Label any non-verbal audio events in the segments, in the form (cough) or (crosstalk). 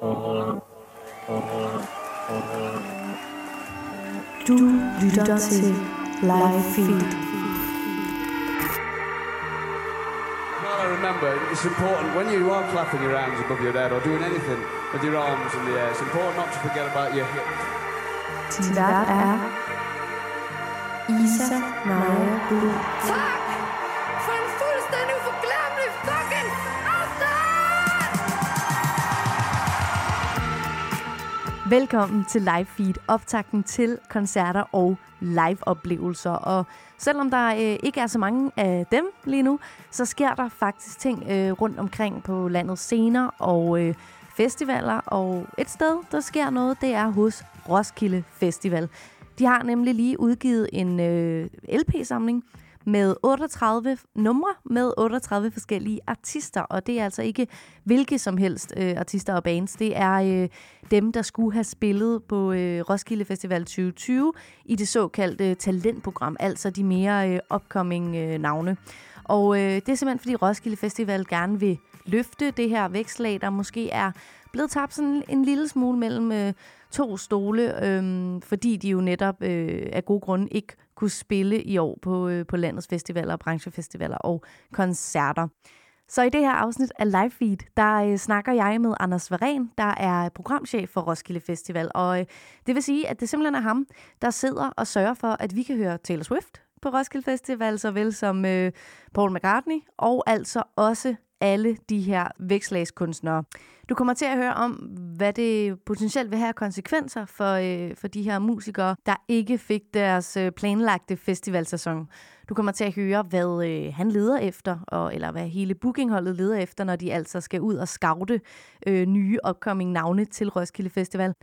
Du lytter til Live Feed. Well, I remember it's important when you are clapping your hands above your head or doing anything with your arms in the air. It's important not to forget about your hips. Din vært er Isa Naja Velkommen til Live Feed, optakten til koncerter og live-oplevelser. Og selvom der øh, ikke er så mange af dem lige nu, så sker der faktisk ting øh, rundt omkring på landets scener og øh, festivaler. Og et sted, der sker noget, det er hos Roskilde Festival. De har nemlig lige udgivet en øh, LP-samling med 38 numre med 38 forskellige artister, og det er altså ikke hvilke som helst øh, artister og bands. Det er øh, dem, der skulle have spillet på øh, Roskilde Festival 2020 i det såkaldte talentprogram, altså de mere øh, upcoming øh, navne. Og øh, det er simpelthen, fordi Roskilde Festival gerne vil løfte det her vækslag, der måske er blevet tabt sådan en lille smule mellem øh, to stole, øh, fordi de jo netop øh, af gode grunde ikke kunne spille i år på, øh, på landets festivaler, branchefestivaler og koncerter. Så i det her afsnit af Live Feed, der øh, snakker jeg med Anders Varen, der er programchef for Roskilde Festival. Og øh, det vil sige, at det simpelthen er ham, der sidder og sørger for, at vi kan høre Taylor Swift på Roskilde Festival, såvel som øh, Paul McCartney, og altså også alle de her vækslagskunstnere. Du kommer til at høre om, hvad det potentielt vil have konsekvenser for, øh, for de her musikere, der ikke fik deres øh, planlagte festivalsæson. Du kommer til at høre, hvad øh, han leder efter, og, eller hvad hele bookingholdet leder efter, når de altså skal ud og scoute øh, nye upcoming navne til Roskilde Festival.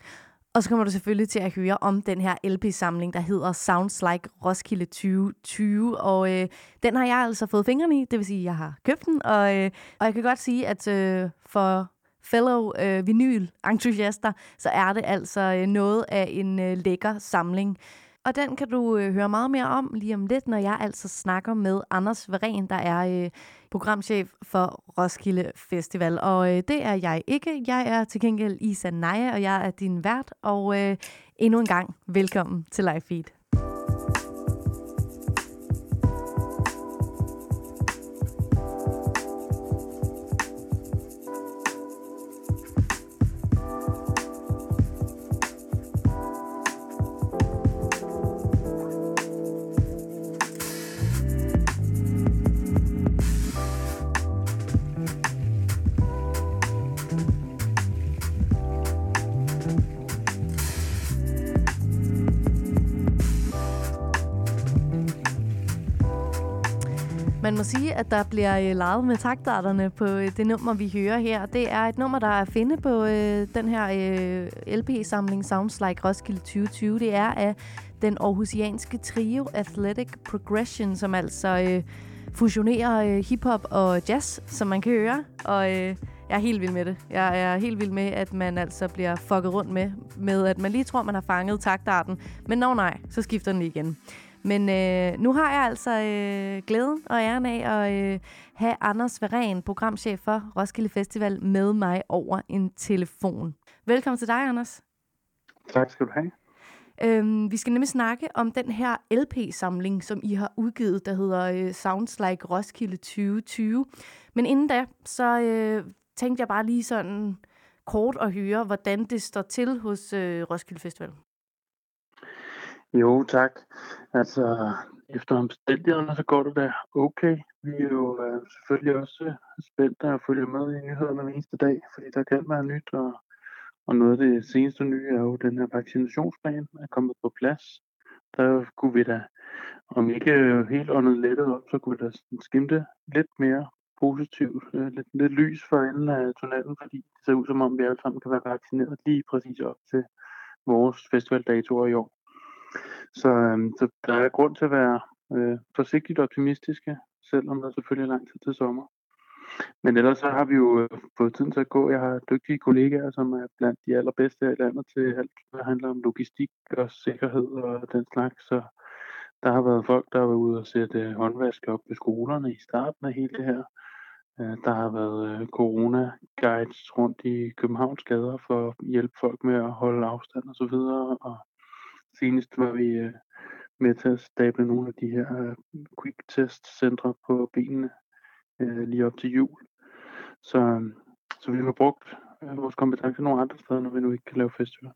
Og så kommer du selvfølgelig til at høre om den her LP-samling, der hedder Sounds Like Roskilde 2020. Og øh, den har jeg altså fået fingrene i, det vil sige, at jeg har købt den. Og, øh, og jeg kan godt sige, at øh, for fellow øh, vinyl-entusiaster, så er det altså øh, noget af en øh, lækker samling. Og den kan du øh, høre meget mere om lige om lidt, når jeg altså snakker med Anders Varen, der er øh, programchef for Roskilde Festival. Og øh, det er jeg ikke. Jeg er til gengæld Isa Naja, og jeg er din vært. Og øh, endnu en gang, velkommen til Live Feed. Man må sige, at der bliver øh, leget med taktarterne på øh, det nummer, vi hører her. Det er et nummer, der er at finde på øh, den her øh, LP-samling Sounds Like Roskilde 2020. Det er af den aarhusianske trio Athletic Progression, som altså øh, fusionerer øh, hiphop og jazz, som man kan høre. Og øh, jeg er helt vild med det. Jeg er helt vild med, at man altså bliver fucket rundt med, med at man lige tror, man har fanget taktarten. Men når nej, så skifter den lige igen. Men øh, nu har jeg altså øh, glæden og æren af at øh, have Anders Varen, programchef for Roskilde Festival, med mig over en telefon. Velkommen til dig, Anders. Tak skal du have. Øhm, vi skal nemlig snakke om den her LP-samling, som I har udgivet, der hedder øh, Sounds Like Roskilde 2020. Men inden da, så øh, tænkte jeg bare lige sådan kort at høre, hvordan det står til hos øh, Roskilde Festival. Jo, tak. Altså, efter omstændighederne, så går det da okay. Vi er jo øh, selvfølgelig også spændte og følger med i nyhederne hver eneste dag, fordi der kan være nyt, og, og noget af det seneste nye er jo den her vaccinationsplan er kommet på plads. Der kunne vi da, om ikke helt åndet lettet op, så kunne vi da skimte lidt mere positivt, øh, lidt, lidt lys for enden af tunnelen, fordi det ser ud som om, vi alle sammen kan være vaccineret lige præcis op til vores festivaldatoer i år. Så, øh, så der er grund til at være øh, forsigtigt optimistiske, selvom der selvfølgelig er lang tid til sommer. Men ellers så har vi jo øh, fået tiden til at gå. Jeg har dygtige kollegaer, som er blandt de allerbedste her i landet til alt, hvad handler om logistik og sikkerhed og den slags. Så der har været folk, der har været ude og sætte øh, håndvask op ved skolerne i starten af hele det her øh, der har været corona-guides rundt i Københavns gader for at hjælpe folk med at holde afstand og så videre. Og senest var vi øh, med til at stable nogle af de her øh, quick-test-centre på benene øh, lige op til jul. Så, øh, så vi har brugt øh, vores kompetencer nogle andre steder, når vi nu ikke kan lave festivaler.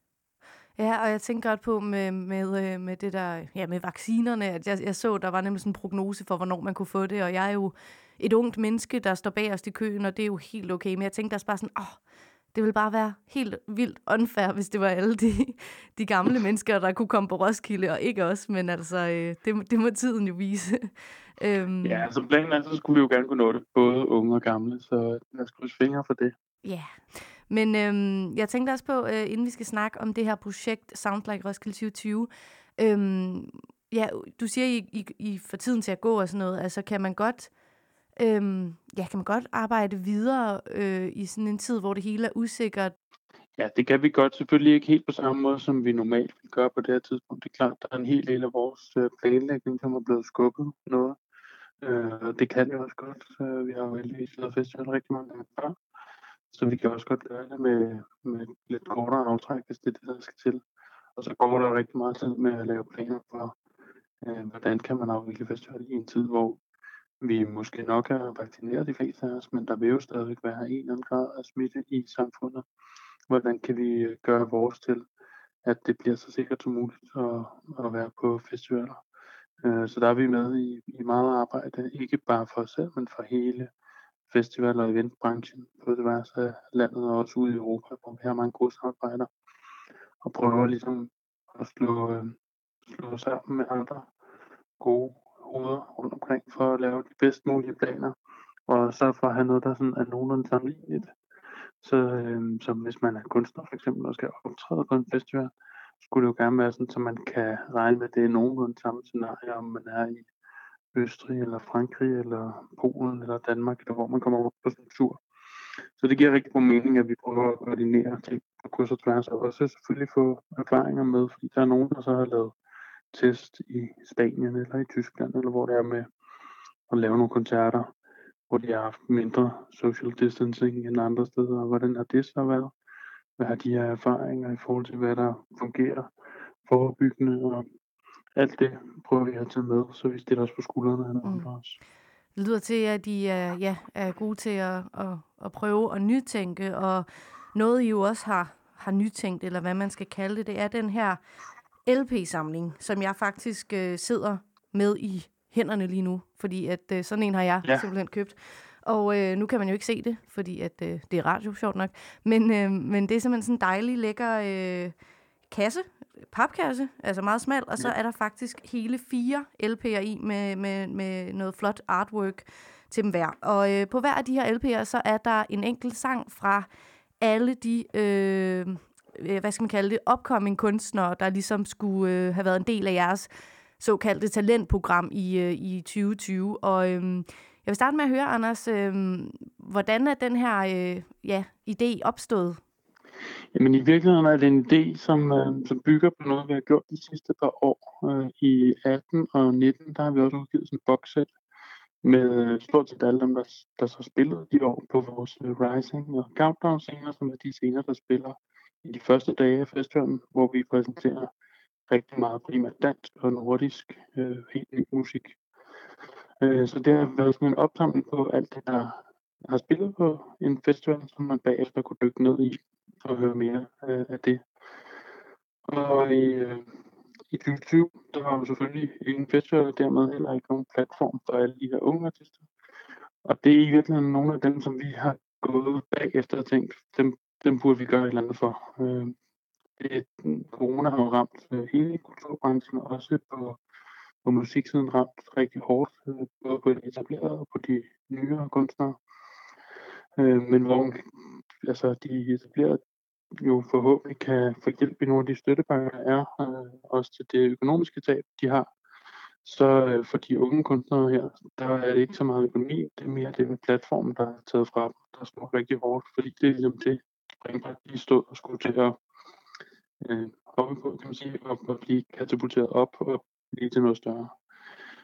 Ja, og jeg tænker godt på med, med, øh, med det der, ja, med vaccinerne, at jeg, jeg så, der var nemlig sådan en prognose for, hvornår man kunne få det, og jeg er jo et ungt menneske, der står bag os i køen, og det er jo helt okay, men jeg tænkte også bare sådan, åh, det ville bare være helt vildt unfair, hvis det var alle de, de gamle (laughs) mennesker, der kunne komme på Roskilde, og ikke os, men altså, øh, det, det må tiden jo vise. (laughs) øhm. Ja, altså planen er, så skulle vi jo gerne kunne nå det, både unge og gamle, så lad os krydse fingre for det. Ja, men øhm, jeg tænkte også på, øh, inden vi skal snakke om det her projekt Sound Like Roskilde 2020, øhm, ja, du siger, I, I, I får tiden til at gå og sådan noget, altså kan man godt, øhm, ja, kan man godt arbejde videre øh, i sådan en tid, hvor det hele er usikkert? Ja, det kan vi godt. Selvfølgelig ikke helt på samme måde, som vi normalt vil gøre på det her tidspunkt. Det er klart, der er en hel del af vores øh, planlægning, som er blevet skubbet noget. Øh, det kan vi også godt. Øh, vi har jo heldigvis lavet festival rigtig mange gange før. Så vi kan også godt gøre det med, med lidt kortere aftræk, hvis det er det, der skal til. Og så går der rigtig meget tid med at lave planer for, øh, hvordan kan man afvikle festival i en tid, hvor vi måske nok er vaccineret de fleste af os, men der vil jo stadigvæk være en eller anden grad af smitte i samfundet. Hvordan kan vi øh, gøre vores til, at det bliver så sikkert som muligt at, at være på festivaler. Øh, så der er vi med i, i meget arbejde, ikke bare for os selv, men for hele festival- og eventbranchen på det værste af landet og også ude i Europa, hvor vi har mange gode samarbejder og prøver ligesom at slå, øh, slå sammen med andre gode hoveder rundt omkring for at lave de bedst mulige planer og så for at have noget, der sådan er nogenlunde sammenligneligt. Så øh, som hvis man er kunstner for eksempel og skal optræde på en festival, skulle det jo gerne være sådan, så man kan regne med, at det er nogenlunde samme scenarie, om man er i Østrig eller Frankrig eller Polen eller Danmark, eller hvor man kommer rundt på sin en tur. Så det giver rigtig god mening, at vi prøver at koordinere ting på kryds og tværs, og også selvfølgelig få erfaringer med, fordi der er nogen, der så har lavet test i Spanien eller i Tyskland, eller hvor det er med at lave nogle koncerter, hvor de har haft mindre social distancing end andre steder, og hvordan har det så været? Hvad har de her erfaringer i forhold til, hvad der fungerer forebyggende, og alt det prøver vi at tage med, så vi stiller os på skuldrene af mm. os. Det lyder til, at de er, ja, er gode til at, at, at prøve at nytænke, og noget I jo også har, har nytænkt, eller hvad man skal kalde det, det er den her LP-samling, som jeg faktisk øh, sidder med i hænderne lige nu, fordi at øh, sådan en har jeg ja. simpelthen købt. Og øh, nu kan man jo ikke se det, fordi at øh, det er radio, sjovt nok. Men, øh, men det er simpelthen sådan en dejlig, lækker øh, kasse, papkasse, altså meget smal, og så ja. er der faktisk hele fire LP'er i med, med, med noget flot artwork til dem hver. Og øh, på hver af de her LP'er, så er der en enkelt sang fra alle de, øh, Øh, hvad skal man kalde det, upcoming kunstnere, der ligesom skulle øh, have været en del af jeres såkaldte talentprogram i, øh, i 2020. Og øh, jeg vil starte med at høre, Anders, øh, hvordan er den her øh, ja, idé opstået? Jamen i virkeligheden er det en idé, som, øh, som bygger på noget, vi har gjort de sidste par år. Øh, I 18 og 19, der har vi også udgivet sådan en boxset med øh, stort set alle dem, der, der så spillede de år på vores øh, Rising og Countdown scener, som er de scener, der spiller i de første dage af festivalen, hvor vi præsenterer rigtig meget primært dansk og nordisk øh, helt ny musik. Øh, så det har været sådan en opsamling på alt det, der har spillet på en festival, som man bagefter kunne dykke ned i og høre mere øh, af det. Og i, øh, i 2020, der var jo selvfølgelig ingen festival, og dermed heller ikke nogen platform for alle de her unge artister. Og det er i virkeligheden nogle af dem, som vi har gået bagefter og tænkt, dem, dem burde vi gøre et eller andet for. Øh, det, øh, corona har jo ramt øh, hele kulturbranchen, også på, på musiksiden ramt rigtig hårdt, øh, både på de etablerede og på de nyere kunstnere. Øh, men hvor altså, de etablerede jo forhåbentlig kan få hjælp i nogle af de støttepakker, der er, øh, også til det økonomiske tab, de har. Så øh, for de unge kunstnere her, der er det ikke så meget økonomi, det er mere det med platformen, der er taget fra dem, der står rigtig hårdt, fordi det er ligesom det, Springbræt de stod og skulle til at øh, hoppe på, kan man sige, og, og blive katapulteret op og blive til noget større.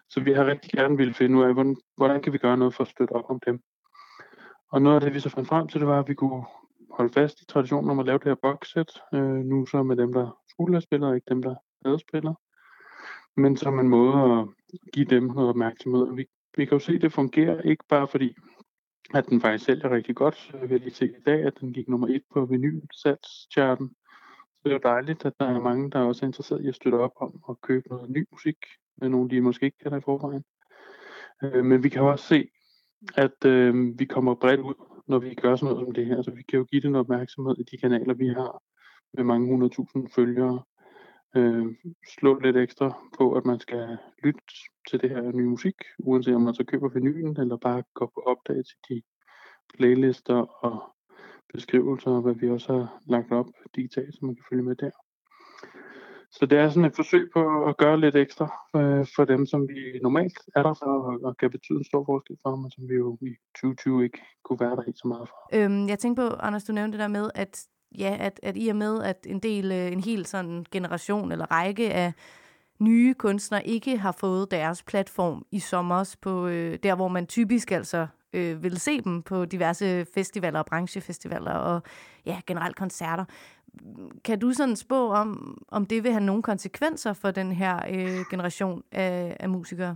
Så vi har rigtig gerne ville finde ud af, hvordan, hvordan kan vi gøre noget for at støtte op om dem. Og noget af det, vi så fandt frem til, det var, at vi kunne holde fast i traditionen om at lave det her boxset. Øh, nu så med dem, der skulle have spillet, og ikke dem, der havde spillet. Men som en måde at give dem noget opmærksomhed. Vi, vi kan jo se, at det fungerer ikke bare fordi, at den faktisk sælger rigtig godt. Jeg vil lige se i dag, at den gik nummer et på vinylsalgscharten. Så det er jo dejligt, at der er mange, der er også er interesseret i at støtte op om at købe noget ny musik med nogle, de måske ikke kender i forvejen. Øh, men vi kan jo også se, at øh, vi kommer bredt ud, når vi gør sådan noget som det her. Så vi kan jo give den opmærksomhed i de kanaler, vi har med mange hundredtusind følgere. Øh, slå lidt ekstra på, at man skal lytte til det her nye musik, uanset om man så køber vinylen, eller bare går på opdagelse til de playlister og beskrivelser, og hvad vi også har lagt op digitalt, så man kan følge med der. Så det er sådan et forsøg på at gøre lidt ekstra øh, for dem, som vi normalt er der for, og, og kan betyde en stor forskel for, men som vi jo i 2020 ikke kunne være der helt så meget for. Øhm, jeg tænkte på, Anders, du nævnte det der med, at, ja, at, at i og med, at en del, øh, en hel sådan generation eller række af nye kunstnere ikke har fået deres platform i sommer på øh, der, hvor man typisk altså øh, vil se dem på diverse festivaler og branchefestivaler og ja, generelt koncerter. Kan du sådan spå om, om det vil have nogle konsekvenser for den her øh, generation af, af musikere?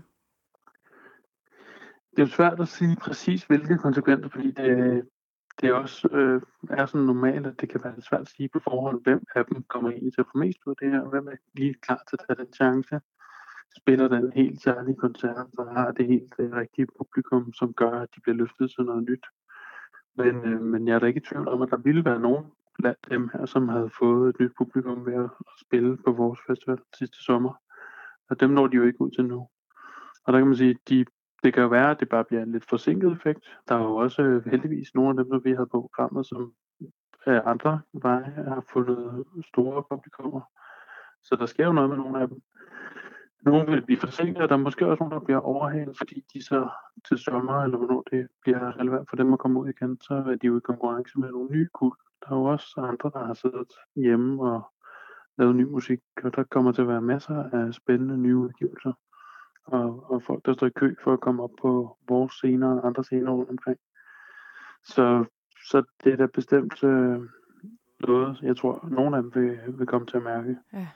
Det er jo svært at sige præcis, hvilke konsekvenser, fordi det, det er også øh, er sådan normalt, at det kan være svært at sige på forhånd, hvem af dem kommer ind til at få mest ud af det her, og hvem er lige klar til at tage den chance spiller den helt særlige koncert, og har det helt det rigtige publikum, som gør, at de bliver løftet til noget nyt. Men, øh, men jeg er da ikke i tvivl om, at der ville være nogen blandt dem her, som havde fået et nyt publikum ved at spille på vores festival sidste sommer. Og dem når de jo ikke ud til nu. Og der kan man sige, de, det kan jo være, at det bare bliver en lidt forsinket effekt. Der er jo også øh, heldigvis nogle af dem, som vi havde på programmet, som af andre veje har fundet store publikummer. Så der sker jo noget med nogle af dem. Nogle vil blive forsinket, og der er måske også nogle, der bliver overhalet, fordi de så til sommer, eller hvornår det bliver relevant for dem at komme ud igen, så er de jo i konkurrence med nogle nye kul. Der er jo også andre, der har siddet hjemme og lavet ny musik, og der kommer til at være masser af spændende nye udgivelser. Og, og folk, der står i kø for at komme op på vores scener og andre scener rundt omkring. Så, så det er da bestemt øh, noget, jeg tror, nogen af dem vil, vil komme til at mærke. Ja.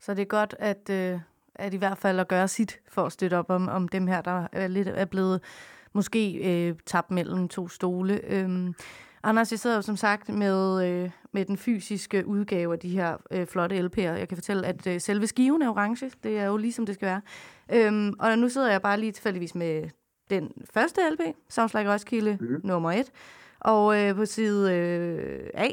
Så det er godt, at, øh, at i hvert fald at gøre sit for at støtte op om, om dem her, der er lidt er blevet måske øh, tabt mellem to stole. Øhm, Anders, jeg sidder jo som sagt med, øh, med den fysiske udgave af de her øh, flotte LP'er. Jeg kan fortælle, at øh, selve skiven er orange. Det er jo ligesom det skal være. Øhm, og nu sidder jeg bare lige tilfældigvis med den første LP, Sounds Like Roskilde, mm. nummer et. Og øh, på side øh, A,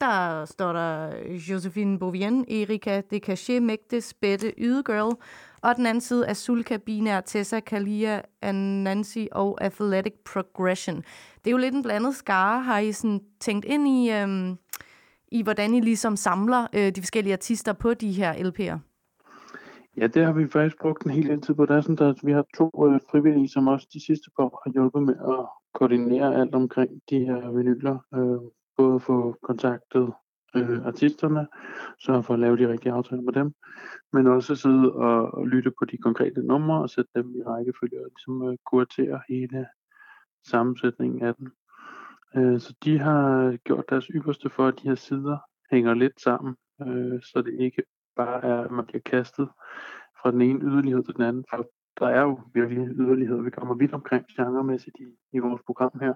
der står der Josephine Bovien, Erika de Cachet, Mægtes, Bette, Ydegirl, og den anden side er Sulka, Binær, Tessa, Kalia, Nancy og Athletic Progression. Det er jo lidt en blandet skare. Har I sådan tænkt ind i, øhm, i hvordan I ligesom samler øh, de forskellige artister på de her LP'er? Ja, det har vi faktisk brugt en hel del tid på. Der er sådan, at vi har to øh, frivillige, som også de sidste par år har hjulpet med at koordinere alt omkring de her vinyler. Øh, både få kontaktet øh, artisterne, så for at lave de rigtige aftaler med dem, men også sidde og, og lytte på de konkrete numre og sætte dem i rækkefølge og ligesom øh, kuratere hele sammensætningen af den. Øh, så de har gjort deres ypperste for, at de her sider hænger lidt sammen, øh, så det ikke bare er, at man bliver kastet fra den ene yderlighed til den anden, for der er jo virkelig yderligheder. Vi kommer vidt omkring genremæssigt i, i vores program her.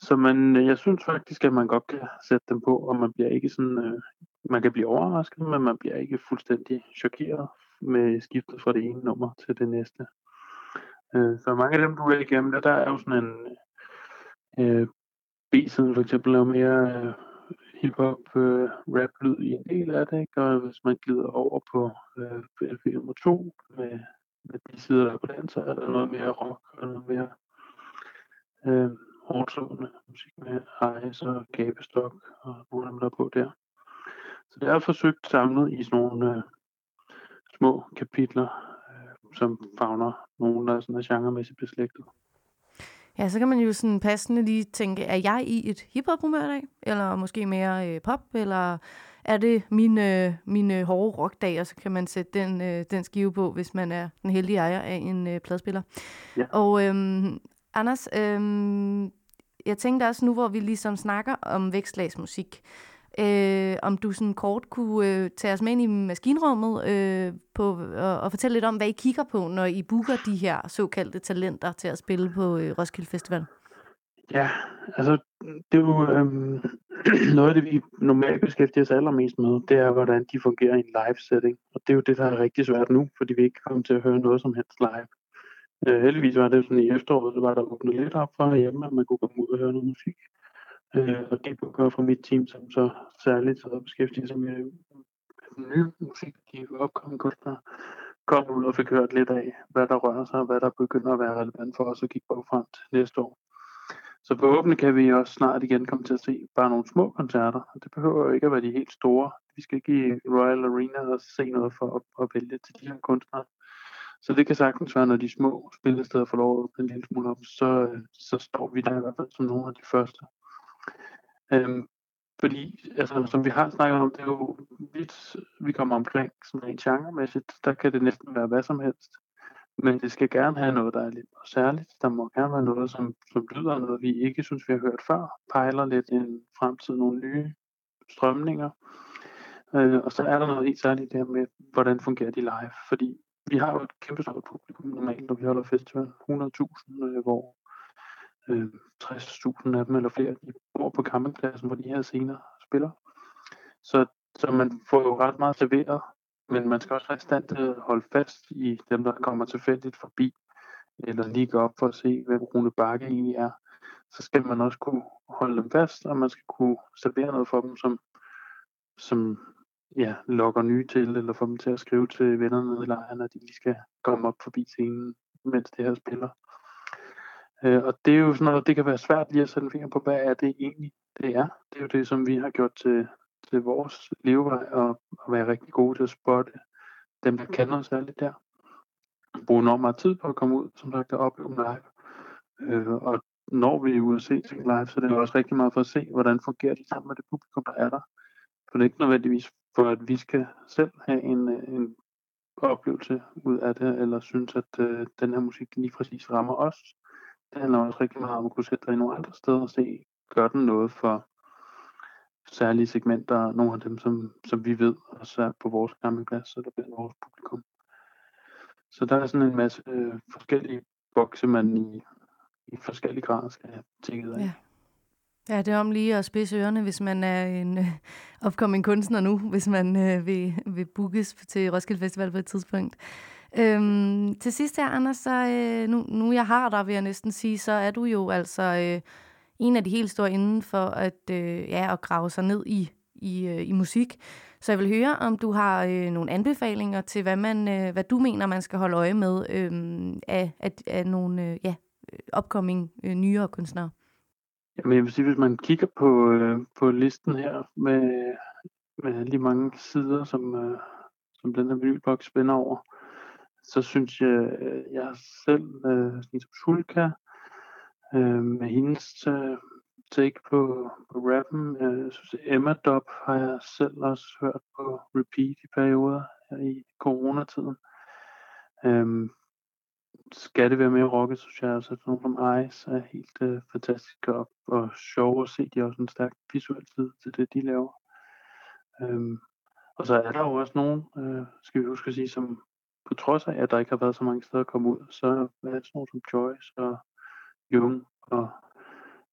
Så man, øh, jeg synes faktisk, at man godt kan sætte dem på, og man bliver ikke sådan, øh, man kan blive overrasket, men man bliver ikke fuldstændig chokeret med skiftet fra det ene nummer til det næste. Øh, så mange af dem, du er igennem, der, der er jo sådan en øh, B-siden for eksempel, er mere øh, hip-hop øh, rap-lyd i en del af det, ikke? og hvis man glider over på øh, LP nummer 2 med, med de sider, der er på den, så er der noget mere rock og noget mere øh, hårdslående musik med Ice og Gabestok og nogle af dem, der er på der. Så det er forsøgt samlet i sådan nogle øh, små kapitler, øh, som fagner nogle, der er sådan er genremæssigt beslægtet. Ja, så kan man jo sådan passende lige tænke, er jeg i et hiphop-humør i dag? Eller måske mere øh, pop? Eller er det min, øh, min øh, hårde rockdag, og så kan man sætte den, øh, den skive på, hvis man er den heldige ejer af en øh, pladspiller. Ja. Og øhm, Anders, øhm, jeg tænkte også nu, hvor vi ligesom snakker om vækstlagsmusik, øh, om du sådan kort kunne øh, tage os med ind i maskinrummet øh, på, og, og fortælle lidt om, hvad I kigger på, når I booker de her såkaldte talenter til at spille på øh, Roskilde Festival. Ja, altså det er jo øhm, (clears throat) noget af det, vi normalt beskæftiger os allermest med, det er, hvordan de fungerer i en live setting. Og det er jo det, der er rigtig svært nu, fordi vi ikke kommer til at høre noget som helst live. Øh, heldigvis var det sådan i efteråret, så var der åbnet lidt op for hjemme, at man kunne komme ud og høre noget musik. Øh, og det kunne gøre fra mit team, som så særligt så beskæftiger sig med ny musik, de opkommende kunstnere, kom ud og fik hørt lidt af, hvad der rører sig, og hvad der begynder at være relevant for os at kigge på frem til næste år. Så forhåbentlig kan vi også snart igen komme til at se bare nogle små koncerter. Det behøver jo ikke at være de helt store. Vi skal ikke i Royal Arena og se noget for at, at vælge til de her kunstnere. Så det kan sagtens være, når de små spillesteder får lov at åbne en lille smule op, så, øh, så står vi der i hvert fald som nogle af de første. Øhm, fordi, altså, som vi har snakket om, det er jo vidt, vi kommer omkring sådan rent genremæssigt, der kan det næsten være hvad som helst. Men det skal gerne have noget, der er lidt særligt. Der må gerne være noget, som, som lyder noget, vi ikke synes, vi har hørt før. Pejler lidt en fremtid, nogle nye strømninger. Øh, og så er der noget helt særligt der med, hvordan fungerer de live. Fordi vi har jo et kæmpe stort publikum normalt, når vi holder festival. 100.000, øh, hvor øh, 60.000 af dem eller flere, de bor på campingpladsen, hvor de her scener spiller. Så, så man får jo ret meget serveret, men man skal også være i stand til at holde fast i dem, der kommer tilfældigt forbi, eller lige gå op for at se, hvem Rune Bakke egentlig er. Så skal man også kunne holde dem fast, og man skal kunne servere noget for dem, som, som ja, lokker nye til, eller får dem til at skrive til vennerne i lejren, at de lige skal komme op forbi scenen, mens det her spiller. Øh, og det er jo sådan noget, det kan være svært lige at sætte en finger på, hvad er det egentlig, det er. Det er jo det, som vi har gjort til, til vores levevej, og, og være rigtig gode til at spotte dem, der kender os særligt der. Bruge enormt meget tid på at komme ud, som sagt, og opleve live. Øh, og når vi er ude og se ting live, så det er det også rigtig meget for at se, hvordan fungerer de sammen med det publikum, der er der. For det er ikke nødvendigvis for, at vi skal selv have en, øh, en oplevelse ud af det, eller synes, at øh, den her musik lige præcis rammer os. Det handler også rigtig meget om at kunne sætte dig i nogle andre steder og se, gør den noget for særlige segmenter, nogle af dem, som, som vi ved også er på vores campingplads, eller blandt vores publikum. Så der er sådan en masse øh, forskellige bokse, man i, i forskellige grader skal have tjekket af. Ja. Ja, det er om lige at spidse ørerne, hvis man er en øh, opkommende kunstner nu, hvis man øh, vil, vil bookes til Roskilde Festival på et tidspunkt. Øhm, til sidst her, Anders, så øh, nu, nu jeg har dig, vil jeg næsten sige, så er du jo altså øh, en af de helt store inden for at, øh, ja, at grave sig ned i, i, øh, i musik. Så jeg vil høre, om du har øh, nogle anbefalinger til, hvad, man, øh, hvad du mener, man skal holde øje med øh, af, af, af nogle øh, ja, øh, upcoming øh, nyere kunstnere. Jamen, jeg vil sige, hvis man kigger på, øh, på listen her med, med lige mange sider, som, øh, som den her vinylboks spænder over, så synes jeg, øh, jeg selv, øh, sådan som Sulka, øh, med hendes øh, take på, på rappen, øh, jeg synes, Emma Dob har jeg selv også hørt på repeat i perioder her i coronatiden. Øh, skal det være mere rocket, synes jeg også, at nogle som Ice er helt øh, fantastiske og, og sjove at se. De har også en stærk visuel side til det, de laver. Øhm, og så er der jo også nogen, øh, skal vi huske at sige, som på trods af, at der ikke har været så mange steder at komme ud, så er det sådan nogen som Joyce og Jung og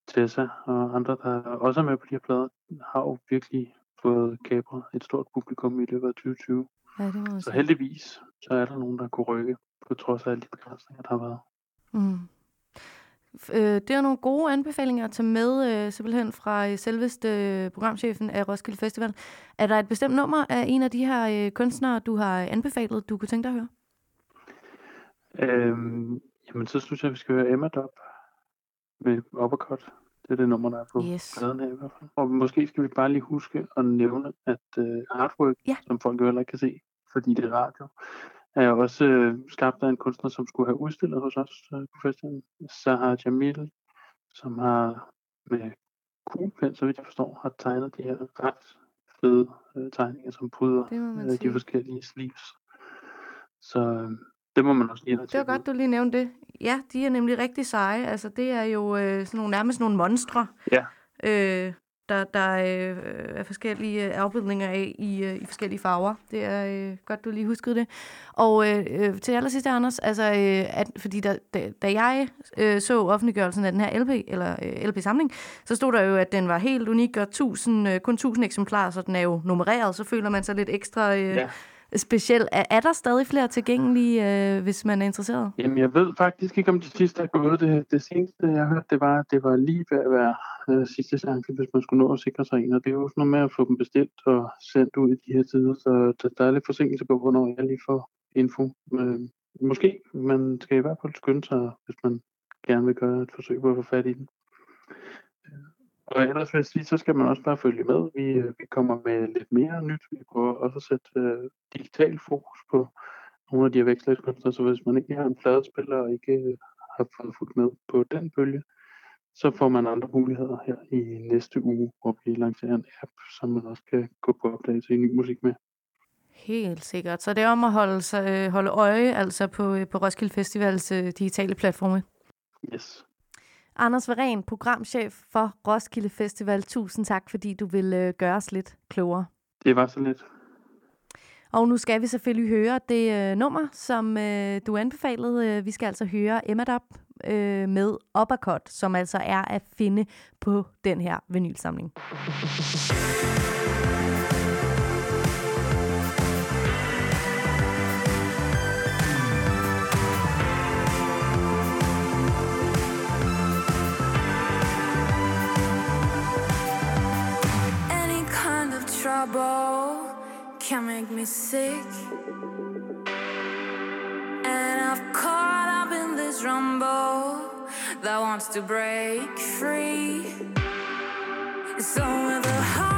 Tessa og andre, der også er med på de her plader, har jo virkelig fået kabret et stort publikum i løbet af 2020. Ja, det så heldigvis, så er der nogen, der kunne rykke på trods af alle de begrænsninger, der har været. Mm. Øh, det er nogle gode anbefalinger at tage med, øh, simpelthen fra øh, selveste øh, programchefen af Roskilde Festival. Er der et bestemt nummer af en af de her øh, kunstnere, du har anbefalet, du kunne tænke dig at høre? Øhm, jamen, så synes jeg, vi skal høre Emma Dop med Uppercut. Det er det nummer, der er på yes. pladen her i hvert fald. Og måske skal vi bare lige huske at nævne, at uh, artwork, ja. som folk jo heller ikke kan se, fordi det er radio, er også øh, skabt af en kunstner, som skulle have udstillet hos os øh, på festivalen. Sahar Jamil, som har med kuglepen, så vidt jeg forstår, har tegnet de her ret fede øh, tegninger, som bryder øh, de forskellige sleeves. Så, øh, Det må man også lige have Det var godt, du lige nævnte det. Ja, de er nemlig rigtig seje. Altså, det er jo øh, sådan nogle, nærmest nogle monstre, Ja, øh, der, der øh, er forskellige øh, afbildninger af i, øh, i forskellige farver. Det er øh, godt, du lige huskede det. Og øh, øh, til allersidst, Anders, altså, øh, at, fordi da, da, da jeg øh, så offentliggørelsen af den her LP, eller øh, LP-samling, så stod der jo, at den var helt unik og 1000, øh, kun 1000 eksemplarer, så den er jo nummereret, så føler man sig lidt ekstra øh, ja speciel. Er, er der stadig flere tilgængelige, øh, hvis man er interesseret? Jamen, jeg ved faktisk ikke, om de sidste er gået. Det, det seneste, jeg hørte, det var, at det var lige ved at være øh, sidste chance, hvis man skulle nå at sikre sig en. Og det er jo sådan noget med at få dem bestilt og sendt ud i de her tider, så der, der er lidt forsinkelse på, hvornår jeg lige får info. Øh, måske, man skal i hvert fald skynde sig, hvis man gerne vil gøre et forsøg på at få fat i den. Og ellers vil jeg sige, så skal man også bare følge med. Vi, øh, vi kommer med lidt mere nyt. Vi prøver også at sætte øh, digital fokus på nogle af de her vekslægskunstnere, så hvis man ikke har en pladespiller og ikke øh, har fået fuldt med på den bølge, så får man andre muligheder her i næste uge, hvor vi lancerer en app, som man også kan gå på opdagelse i ny musik med. Helt sikkert. Så det er om at holde, sig, øh, holde øje altså på, på Roskilde Festivals digitale platforme. Yes. Anders Varen, programchef for Roskilde Festival. Tusind tak, fordi du vil øh, gøre os lidt klogere. Det var så lidt. Og nu skal vi selvfølgelig høre det øh, nummer, som øh, du anbefalede. Øh, Vi skal altså høre Emma Dop øh, med Uppercut, som altså er at finde på den her vinylsamling. Trouble can make me sick. And I've caught up in this rumble that wants to break free. So with a heart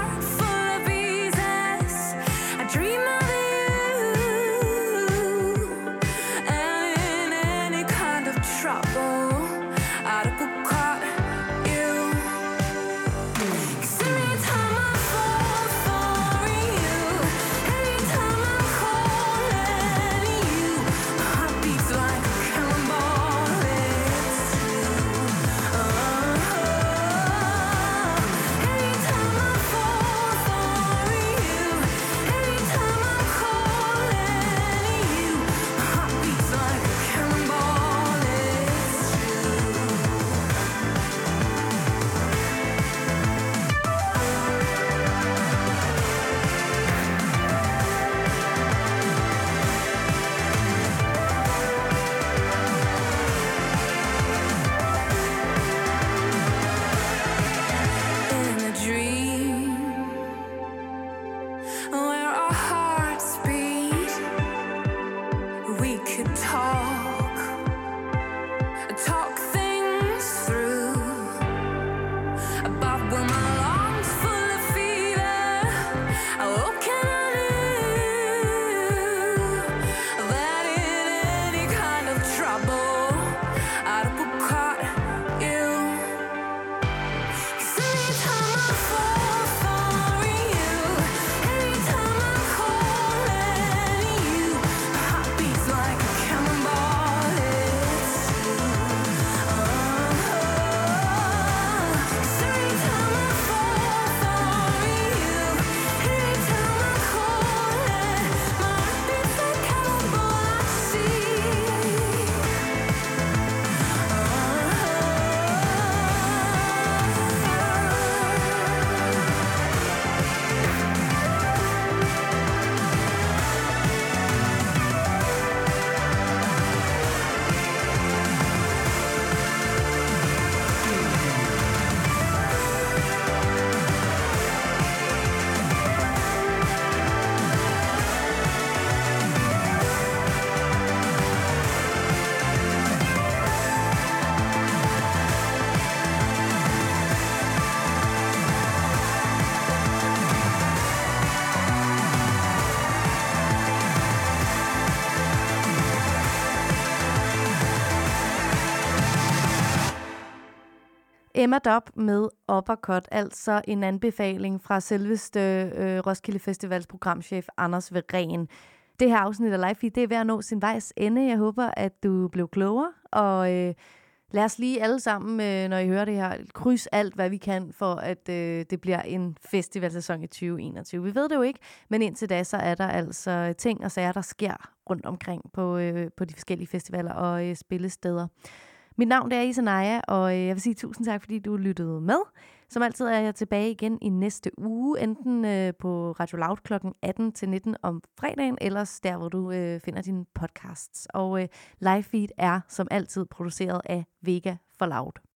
Emma Dop med Uppercut, altså en anbefaling fra selveste øh, Roskilde Festivals programchef Anders Veren. Det her afsnit af Live Feed, det er ved at nå sin vejs ende. Jeg håber, at du blev klogere, og øh, lad os lige alle sammen, øh, når I hører det her, kryds alt, hvad vi kan, for at øh, det bliver en festivalsæson i 2021. Vi ved det jo ikke, men indtil da, så er der altså ting og sager, der sker rundt omkring på, øh, på de forskellige festivaler og øh, spillesteder. Mit navn det er Isanaya, og øh, jeg vil sige tusind tak, fordi du lyttede med. Som altid er jeg tilbage igen i næste uge, enten øh, på Radio Loud kl. 18 til 19 om fredagen, eller der, hvor du øh, finder dine podcasts. Og øh, live feed er som altid produceret af Vega for Loud.